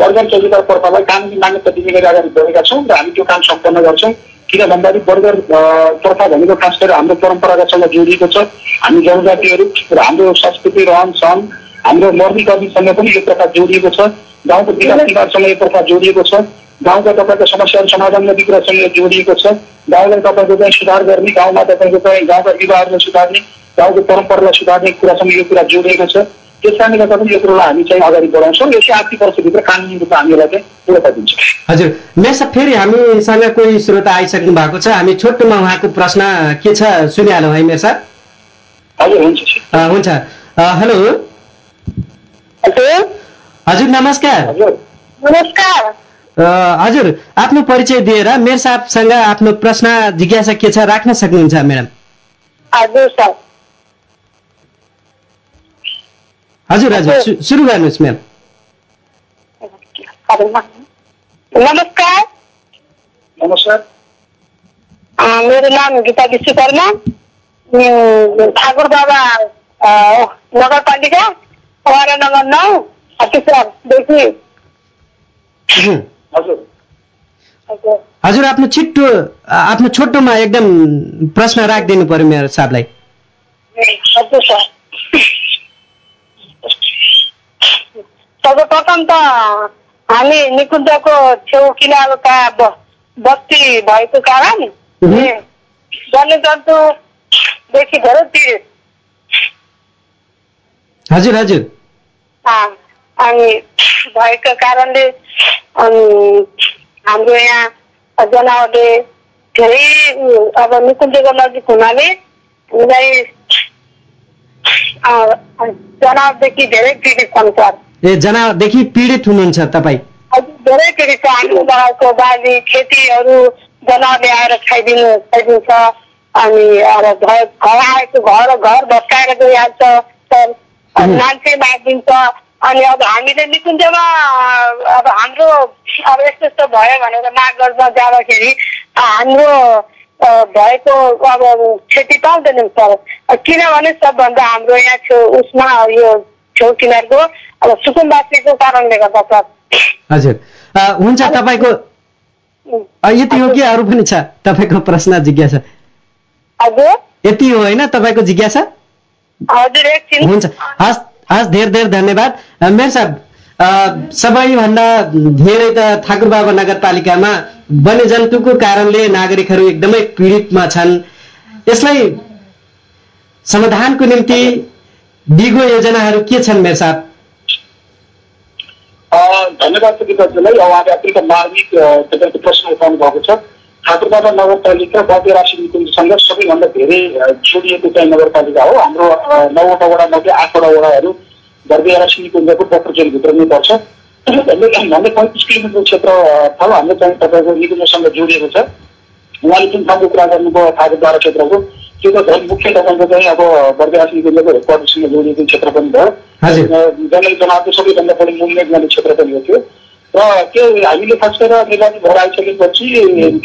[SPEAKER 2] बर्गर चौकीदार पर्खालाई कानुनी मान्यता दिने गरी अगाडि बढेका छौँ र हामी त्यो काम सम्पन्न गर्छौँ किन भन्दाखेरि बर्गर अ, पर्खा भनेको खास गरेर हाम्रो परम्परागतसँग जोडिएको छ हामी जनजातिहरू र हाम्रो संस्कृति रहन सहन हाम्रो मर्मी कर्मीसँग पनि यो प्रकार जोडिएको छ गाउँको विकास विभागसँग यो प्रकार जोडिएको छ गाउँका तपाईँको समस्याहरू समाधान गर्ने कुरासँग जोडिएको छ। गाउँलाई तपाईँको चाहिँ सुधार गर्ने गाउँमा तपाईँको चाहिँ गाउँका युवाहरूलाई सुधार्ने गाउँको परम्परालाई सुधार्ने कुरासँग यो कुरा जोडिएको छ। त्यस कारणले गर्दा पनि यो कुरोलाई हामी चाहिँ अगाडि बढाउँछौँ। यसै आर्थिक वर्षभित्र कानुनी रूपमा हामी यसलाई चाहिँ पूर्णता दिन्छौँ।
[SPEAKER 1] हजुर साहब फेरि हामीसँग कोही श्रोता आइसक्नु भएको छ। हामी छोटोमा उहाँको प्रश्न के छ सुनिहालौँ है साहब
[SPEAKER 2] हजुर हुन्छ
[SPEAKER 1] अ, हुन्छ। अ, हेलो।
[SPEAKER 3] हजुर
[SPEAKER 1] हजुर नमस्कार।
[SPEAKER 2] हजुर।
[SPEAKER 3] नमस्कार।
[SPEAKER 1] हजुर आफ्नो परिचय दिएर मेयर साहबसँग आफ्नो प्रश्न जिज्ञासा के छ राख्न सक्नुहुन्छ म्याडम?
[SPEAKER 3] हजुर सर।
[SPEAKER 1] हजुर सुरु गर्नुहोस् म्याम।
[SPEAKER 3] नमस्कार।
[SPEAKER 2] नमस्कार।
[SPEAKER 3] अ, मेरो नाम गीता विश्वकर्मा ठाकुर बाबा नगरपालिका वाडा नम्बर नौ।
[SPEAKER 2] हजुर।
[SPEAKER 1] आफ्नो छिट्टो आफ्नो छोटोमा एकदम प्रश्न राखिदिनु पर्यो मेरो साहबलाई।
[SPEAKER 3] हजुर सर। सर्वप्रथम त हामी निकुञ्जको छेउ किनारका बस्ती भएको कारण वन्यजन्तुदेखि धेरै पीडित।
[SPEAKER 1] हजुर हजुर।
[SPEAKER 3] अनि भएको कारणले अनि हाम्रो यहाँ जनावरले धेरै अब निकुञ्जको नजिक हुनाले हामीलाई जनावरदेखि धेरै पीडित छन् सर।
[SPEAKER 1] ए जनावरदेखि पीडित हुनुहुन्छ तपाईँ?
[SPEAKER 3] धेरै पीडित छ हाम्रो गाउँको बाली खेतीहरू जनावरले आएर खाइदिनु खाइदिन्छ। अनि अब घर घर आएको घर घर भत्काएर गइहाल्छ सर। मान्छे मारिदिन्छ। अनि अब हामीले निकुञ्जमा अब हाम्रो अब यस्तो यस्तो भयो भनेर माग गर्न जाँदाखेरि हाम्रो भएको अब क्षति पाउँदैनौँ सर। किनभने सबभन्दा हाम्रो यहाँ छेउ उसमा यो छेउ किनारको अब सुकुम्बासीको कारणले गर्दा सर।
[SPEAKER 1] हजुर। हुन्छ तपाईँको यति हो कि अरू पनि छ? तपाईँको प्रश्न जिज्ञासा?
[SPEAKER 3] हजुर।
[SPEAKER 1] यति हो होइन तपाईँको जिज्ञासा?
[SPEAKER 3] हजुर एकछिन
[SPEAKER 1] हुन्छ। हस् हस् धेरै धेरै धन्यवाद। मेयर साहब सबैभन्दा धेरै त ठाकुर बाबा नगरपालिकामा वन्यजन्तुको कारणले नागरिकहरू एकदमै पीडितमा छन्। यसलाई समाधानको निम्ति दिगो योजनाहरू के छन् मेयर साहब?
[SPEAKER 2] धन्यवाद छ विकासजीलाई उहाँले अत्यन्त मार्मिक तपाईँको प्रश्न उठाउनु भएको छ। ठाकुरबाबा नगरपालिका बद्य राशि निकुञ्ज सँग सबैभन्दा धेरै जोडिएको चाहिँ नगरपालिका हो। हाम्रो नौवटा वडा मध्ये आठवटा वडाहरू बर्दिया र सिन्कुञ्जको बफरचोनभित्र नै पर्छ। भन्दै पैँतिस किलोमिटर क्षेत्रफल हाम्रो चाहिँ तपाईँको निकुञ्जसँग जोडिएको छ। उहाँले जुन ठाउँको कुरा गर्नुभयो ठाकुरद्वारा क्षेत्रको त्यो त झन् मुख्य तपाईँको चाहिँ अब बर्दिया सिन्कुञ्जको हेडक्वार्टरसँग जोडिएको क्षेत्र पनि भयो। जनावरको सबैभन्दा बढी मुभमेन्ट गर्ने क्षेत्र पनि हो त्यो। र त्यो हामीले खास गरेर निर्वाचित भएर आइसकेपछि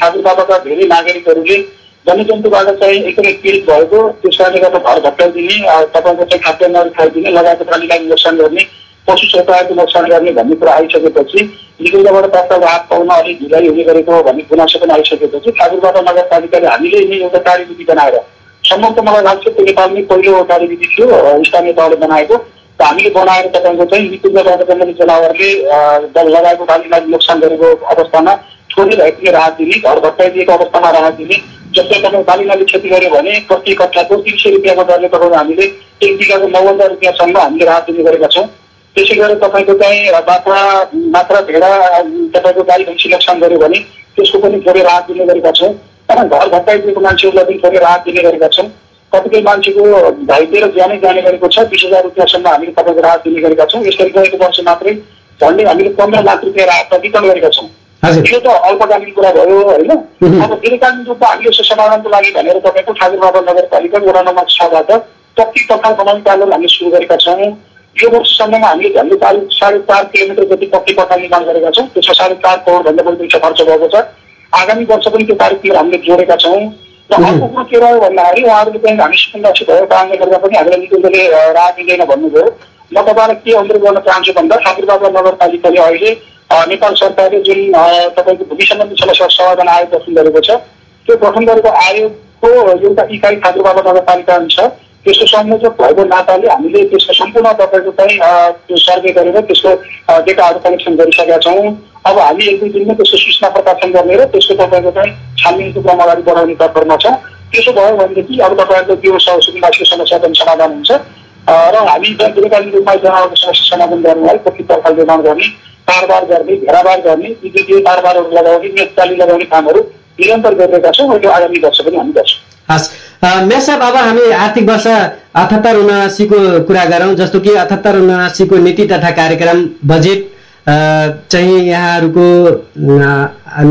[SPEAKER 2] ठाकुर बाबाका धेरै नागरिकहरूले वन्यजन्तुबाट चाहिँ एकदमै पीडित भएको त्यस कारणले गर्दा घर भत्काइदिने अ, तपाईँको चाहिँ खाद्यान्नहरू खाइदिने लगायत प्राणीलाई नोक्सान गर्ने पशु चौताको नोक्सान गर्ने भन्ने कुरा आइसकेपछि निकुञ्जबाट प्राप्त राहत पाउन अलिक ढिलाइ हुने गरेको भन्ने गुनासो पनि आइसकेपछि ठाकुर बाबा नगरपालिकाले हामीले नै एउटा कार्यविधि बनाएर सम्भवत मलाई लाग्छ त्यो नेपालमै पहिलो कार्यविधि थियो स्थानीय तहले बनाएको। हामीले बनाएर तपाईँको चाहिँ निकुञ्जबाट जङ्गली जनावरले लगाएको बालीलाई नोक्सान गरेको अवस्थामा थोरै भए पनि राहत दिने घर भत्काइदिएको अवस्थामा राहत दिने जस्तै तपाईँ बालीनाली क्षति गर्यो भने प्रति कट्ठाको तिन सय रुपियाँको दरले तपाईँको हामीले एक बिघाको नौ रुपियाँसम्म हामीले राहत दिने गरेका छौँ। त्यसै गरेर तपाईँको चाहिँ बाख्रा मात्र भेडा तपाईँको गाई भैँसी नोक्सान गर्यो भने त्यसको पनि थोरै राहत दिने गरेका छौँ। घर भत्काइदिएको मान्छेहरूलाई पनि थोरै राहत दिने गरेका छौँ। कतिपय मान्छेको घाइते र ज्यानै जाने गरेको छ बिस हजार रुपियाँसम्म हामीले तपाईँको राहत दिने गरेका छौँ। यसरी गएको वर्ष मात्रै झन्डै हामीले पन्ध्र लाख रुपियाँ राहत वितरण गरेका छौँ। यो त अल्पकालीन कुरा भयो होइन। अब दीर्घकालीन रूपमा हामीले यसो समाधानको लागि भनेर तपाईँको ठाकुर बाबा नगरपालिका वडा नम्बर छबाट पक्की पखाल बनाउने कार्यहरू हामीले सुरु गरेका छौँ। यो वर्षसम्ममा हामीले झन्डै चार साढे चार किलोमिटर जति पक्की पखाल निर्माण गरेका छौँ त्यसमा साढे चार करोडभन्दा बढी पैसा खर्च भएको छ। आगामी वर्ष पनि त्यो कार्यक्रम हामीले जोडेका छौँ। अर्को कुरो के रह्यो भन्दाखेरि उहाँहरूले चाहिँ हामीसँग राशि भएको कारणले गर्दा पनि हामीलाई निकुञ्जले राहत दिँदैन भन्नुभयो म तपाईँलाई के अनुरोध गर्न चाहन्छु भन्दा ठाकुर बाबा नगरपालिकाले अहिले नेपाल सरकारले जुन तपाईँको भूमि सम्बन्धी समस्या समाधान आयोग गठन गरेको छ त्यो गठन गरेको आयोगको एउटा इकाइ ठाकुर बाबा नगरपालिका छ त्यसको संयोजक भएको नाताले हामीले त्यसको सम्पूर्ण तपाईँको चाहिँ त्यो सर्वे गरेर त्यसको डेटाहरू कलेक्सन गरिसकेका छौँ। अब हामी एक दुई दिनमा त्यसको सूचना प्रकाशन गर्ने र त्यसको तपाईँको चाहिँ छानबिनको क्रम अगाडि बढाउने तर्फमा छ। त्यसो भयो भनेदेखि अब तपाईँहरूको त्यो स- सुकुम्बासीको समस्या पनि समाधान हुन्छ। र हामी दीर्घकालीन रूपमा जनावरको समस्या समाधान गर्नलाई कति पर्खाल निर्माण गर्ने तारबार गर्ने घेराबार गर्ने विद्युतीय तारबारहरू लगाउने मेचताली लगाउने कामहरू निरन्तर गरिरहेका छौँ र यो आगामी वर्ष पनि हामी गर्छौँ।
[SPEAKER 1] हस् साहब अब हामी आर्थिक वर्ष अठहत्तर उनासीको कुरा गरौँ जस्तो कि अठहत्तर उनासीको नीति तथा कार्यक्रम बजेट चाहिँ यहाँहरूको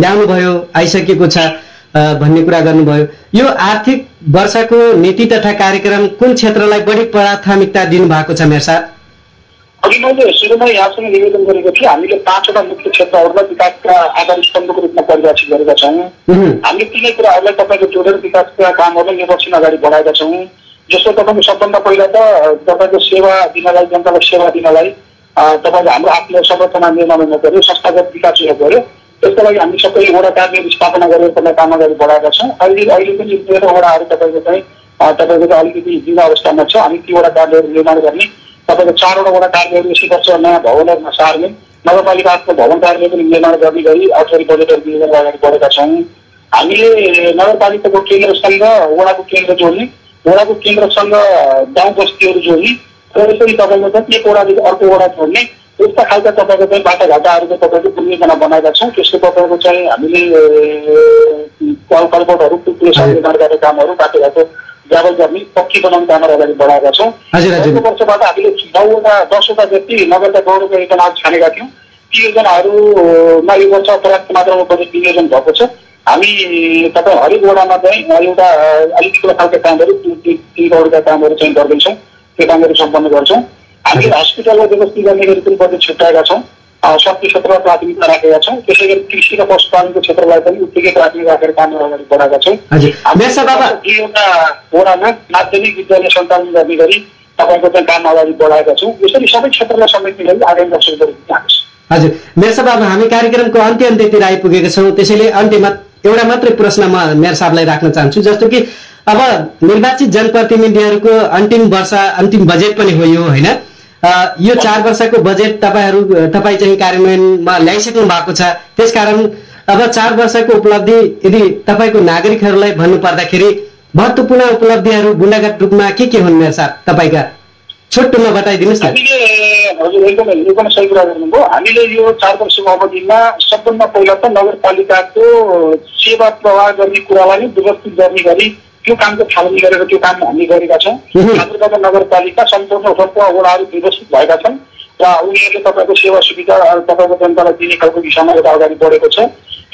[SPEAKER 1] ल्याउनुभयो आइसकेको छ भन्ने कुरा गर्नुभयो। यो आर्थिक वर्षको नीति तथा कार्यक्रम कुन क्षेत्रलाई बढी प्राथमिकता दिनुभएको छ साहब
[SPEAKER 2] अघि मैले सुरुमा यहाँसँग निवेदन गरेको थिएँ हामीले पाँचवटा मुख्य क्षेत्रहरूलाई विकासका आधार स्तम्भको रूपमा परिभाषित गरेका छौँ। हामीले तिनै कुराहरूलाई तपाईँको जोडेर विकासका कामहरूलाई निर्देशन अगाडि बढाएका छौँ। जस्तो तपाईँको सबभन्दा पहिला त तपाईँको सेवा दिनलाई जनतालाई सेवा दिनलाई अ, तपाईँको हाम्रो आफ्नो संरचना निर्माण हुनु पऱ्यो संस्थागत विकास हुनु पऱ्यो त्यसको लागि हामी सबै वडा कार्य स्थापना गरेर त्यसलाई काम अगाडि बढाएका छौँ। अहिले अहिले पनि तेह्र वडाहरू तपाईँको चाहिँ तपाईँको चाहिँ अलिकति जिल्ला अवस्थामा छ हामी ती वडा कार्यहरू निर्माण गर्ने तपाईँको चारवटा वडा कार्यहरू यसै वर्ष नयाँ भवनहरूमा सार्ने नगरपालिकाको भवन कार्य पनि निर्माण गर्ने गरी अर्थरी बजेटहरू मिलेर अगाडि बढेका छौँ हामीले नगरपालिकाको केन्द्रसँग वडाको केन्द्र जोड्ने वडाको केन्द्रसँग गाउँ बस्तीहरू जोड्ने र यसरी तपाईँको चाहिँ एक वडादेखि अर्को वडा जोड्ने यस्ता खालका तपाईँको चाहिँ बाटाघाटाहरूको तपाईँको परियोजना बनाएका छौँ त्यसको तपाईँको चाहिँ हामीले कल पुल निर्माण गर्ने कामहरू बाटोघाटो जाबल गर्ने पक्की बनाउने कामहरू अगाडि बढाएका छौँ। अर्को वर्षबाट हामीले नौवटा दसवटा जति नगरका गौरवका योजनाहरू छानेका थियौँ ती योजनाहरूमा यो वर्ष पर्याप्त मात्रामा बजेट विनियोजन भएको छ हामी तपाईँ हरेक वडामा चाहिँ एउटा अलिक ठुलो खालका कामहरू ती- ती ती करोडका कामहरू चाहिँ गर्दैछौँ त्यो कामहरू सम्पन्न गर्छौँ हामीले हस्पिटललाई व्यवस्थित गर्ने गरी पनि बजेट छुट्याएका छौँ शक्ति क्षेत्रमा प्राथमिकता राखेका छौँ त्यसै गरी कृषि र पशुपालनको क्षेत्रलाई पनि उत्तिकै प्राथमिकता राखेर कामहरू अगाडि बढाएका छौँ दुईवटा वडामा माध्यमिक विद्यालय सञ्चालन गर्ने गरी तपाईँको चाहिँ काम अगाडि बढाएका छौँ यसरी सबै क्षेत्रलाई समेट्ने गरी आगामी वर्ष गरिदिन
[SPEAKER 1] हजुर मेयर साहब अब हामी कार्यक्रमको अन्त्य अन्त्यतिर आइपुगेका छौँ त्यसैले अन्त्यमा एउटा मात्रै प्रश्न म मेयर साहबलाई राख्न चाहन्छु जस्तो कि अब निर्वाचित जनप्रतिनिधिहरूको अन्तिम वर्ष अन्तिम बजेट पनि हो यो होइन यो चार वर्षको बजेट तपाईँहरू तपाईँ चाहिँ कार्यान्वयनमा ल्याइसक्नु भएको छ। त्यसकारण अब चार वर्षको उपलब्धि यदि तपाईँको नागरिकहरूलाई भन्नु पर्दाखेरि महत्त्वपूर्ण उपलब्धिहरू गुणागत रूपमा के के हुन् मेयर साहब तपाईँका छोटोमा बताइदिनुहोस् न।
[SPEAKER 2] हामीले एकदम एकदम सही कुरा गर्नुभयो। हामीले यो चार वर्षको अवधिमा सबभन्दा पहिला त नगरपालिकाको सेवा प्रवाह गर्ने कुरालाई नै गर्ने गरी त्यो कामको थालनी गरेर त्यो काम हामी गरेका छौँ. ठाकुरबाबा नगरपालिका सम्पूर्ण उपलब्ध वडाहरू व्यवस्थित भएका छन् र उनीहरूले तपाईँको सेवा सुविधा तपाईँको जनतालाई दिने खालको दिशामा एउटा अगाडि बढेको छ।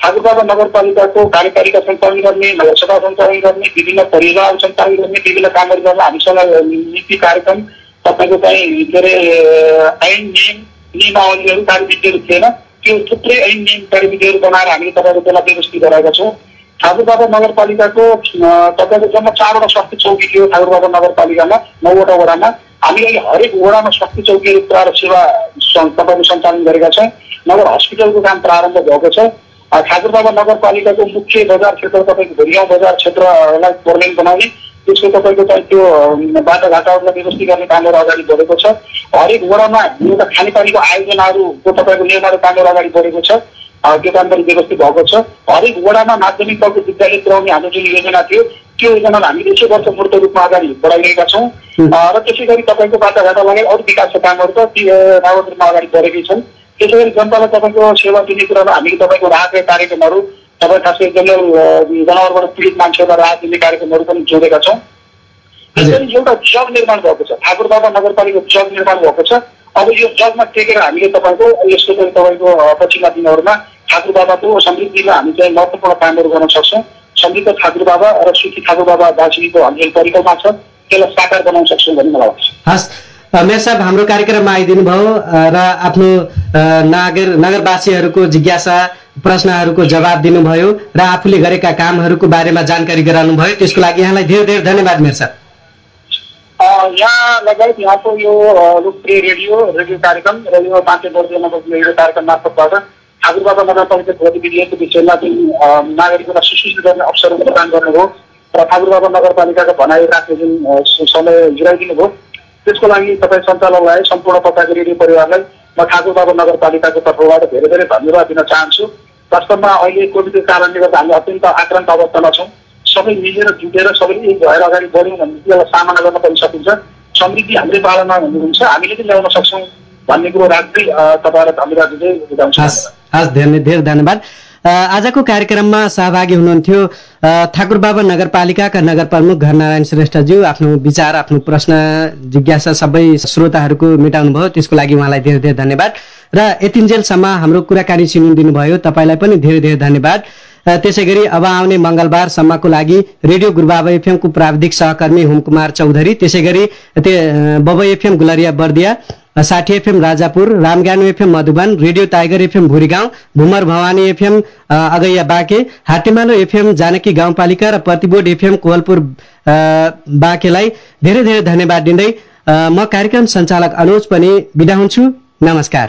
[SPEAKER 2] ठाकुरबाबा नगरपालिकाको कार्यपालिका सञ्चालन गर्ने नगरसभा सञ्चालन गर्ने विभिन्न परियोजनाहरू सञ्चालन गर्ने विभिन्न कामहरू गर्न हामीसँग नीति कार्यक्रम तपाईँको चाहिँ के अरे ऐन नियम नियमावलीहरू कार्यविधिहरू थिएन। त्यो थुप्रै ऐन नियम कार्यविधिहरू बनाएर हामीले तपाईँको त्यसलाई व्यवस्थित गराएका छौँ। ठाकुरबाबा नगरपालिकाको तपाईँको जम्मा चारवटा स्वास्थ्य चौकी थियो ठाकुरबाबा नगरपालिकामा नौवटा वडामा। हामीले हरेक वडामा स्वास्थ्य चौकीहरू प्रारम्भ सेवा तपाईँको सञ्चालन गरेका छौँ। नगर हस्पिटलको काम प्रारम्भ भएको छ। ठाकुरबाबा नगरपालिकाको मुख्य बजार क्षेत्र तपाईँको भुरिगाउँ बजार क्षेत्रलाई फोरलेन बनाउने। त्यसको तपाईँको चाहिँ त्यो बाटोघाटाहरूलाई व्यवस्थित गर्ने कामहरू अगाडि बढेको छ। हरेक वडामा एउटा खानेपानीको आयोजनाहरूको तपाईँको निर्माण कामहरू अगाडि बढेको छ। पनि व्यवस्थित भएको छ। हरेक वडामा माध्यमिक तहको विद्यालय पुऱ्याउने हाम्रो जुन योजना थियो। त्यो योजनालाई हामीले यसै वर्ष मूर्त रूपमा अगाडि बढाइरहेका छौँ। र त्यसै गरी तपाईँको बाटोघाटो लगायत अरू विकासका कामहरू त रावत रूपमा अगाडि बढेकै छन् त्यसै गरी जनतालाई तपाईँको सेवा दिने कुरामा हामीले तपाईँको राहतका कार्यक्रमहरू तपाईँ खास गरी जङ्गल जनावरबाट पीडित मान्छेहरूलाई राहत दिने कार्यक्रमहरू पनि जोडेका छौँ। यसरी एउटा जग निर्माण भएको छ। ठाकुर बाबा नगरपालिका जग निर्माण भएको छ। अब यो जगमा टेकेर हामीले तपाईँको यसको चाहिँ तपाईँको पछिल्ला दिनहरूमा ठाकुर बाबाको समृद्धिमा हामी चाहिँ महत्त्वपूर्ण कामहरू गर्न सक्छौँ। समृद्ध ठाकुर बाबा र सुखी ठाकुर बाबा दार्जिलिङको हन्जेल परिकल्पना छ। त्यसलाई साकार बनाउन सक्छौँ भन्ने मलाई लाग्छ।
[SPEAKER 1] हस् मेयर साहब हाम्रो कार्यक्रममा आइदिनु भयो र आफ्नो नागर नगरवासीहरूको जिज्ञासा प्रश्नहरूको जवाब दिनुभयो र आफूले गरेका कामहरूको बारेमा जानकारी गराउनु भयो त्यसको लागि यहाँलाई धेरै धेरै धन्यवाद मेयर साहब।
[SPEAKER 2] यहाँ लगायत यहाँको यो लोकप्रिय रेडियो रेडियो कार्यक्रम र यो पाँचे वर्षको रेडियो कार्यक्रम मार्फतबाट ठाकुर बाबा नगरपालिका गतिविधिहरूको विषयमा जुन नागरिकलाई सुसूचित गर्ने अवसरहरू प्रदान गर्नुभयो र ठाकुर बाबा नगरपालिकाको भनाइ राख्ने जुन समय जुराइदिनु भयो त्यसको लागि तपाईँ सञ्चालकलाई सम्पूर्ण तपाईँको रेडियो परिवारलाई म ठाकुर बाबा नगरपालिकाको तर्फबाट धेरै धेरै धन्यवाद दिन चाहन्छु। वास्तवमा अहिले कोभिडको कारणले गर्दा हामी अत्यन्त आक्रान्त अवस्थामा छौँ। सबै मिलेर जुटेर सबैले एक भएर अगाडि बढ्यौँ भने त्यसलाई सामना गर्न पनि सकिन्छ समृद्धि हाम्रै पालनमा हुन्छ हामीले पनि ल्याउन सक्छौँ भन्ने कुरो राख्दै तपाईँलाई धन्यवाद दिँदै
[SPEAKER 1] हस् धेरै धेरै धन्यवाद। आजको कार्यक्रममा सहभागी हुनुहुन्थ्यो ठाकुर बाबा नगरपालिकाका नगर प्रमुख घरनारायण श्रेष्ठज्यू। आफ्नो विचार आफ्नो प्रश्न जिज्ञासा सबै श्रोताहरूको मेटाउनु भयो। त्यसको लागि उहाँलाई धेरै धेरै धन्यवाद। र यतिन्जेलसम्म हाम्रो कुराकानी सुनिदिनु भयो तपाईँलाई पनि धेरै धेरै धन्यवाद। त्यसै गरी अब आउने मङ्गलबारसम्मको लागि रेडियो गुरुबाबा एफएमको प्राविधिक सहकर्मी हुमकुमार चौधरी त्यसै गरी ते बब एफएम गुलरिया बर्दिया साठी FM Rajapur रामज्ञानु FM Madhuban radio tiger FM Bhurigaon भुमर Bhawani FM Agaiya Banke Hatemalo FM Janaki गाउँपालिका र प्रतिबोर्ड एफएम कोहलपुर अ, बाँकेलाई धेरै धेरै धन्यवाद दिँदै म कार्यक्रम सञ्चालक अनुज पनि बिदा हुन्छु। नमस्कार।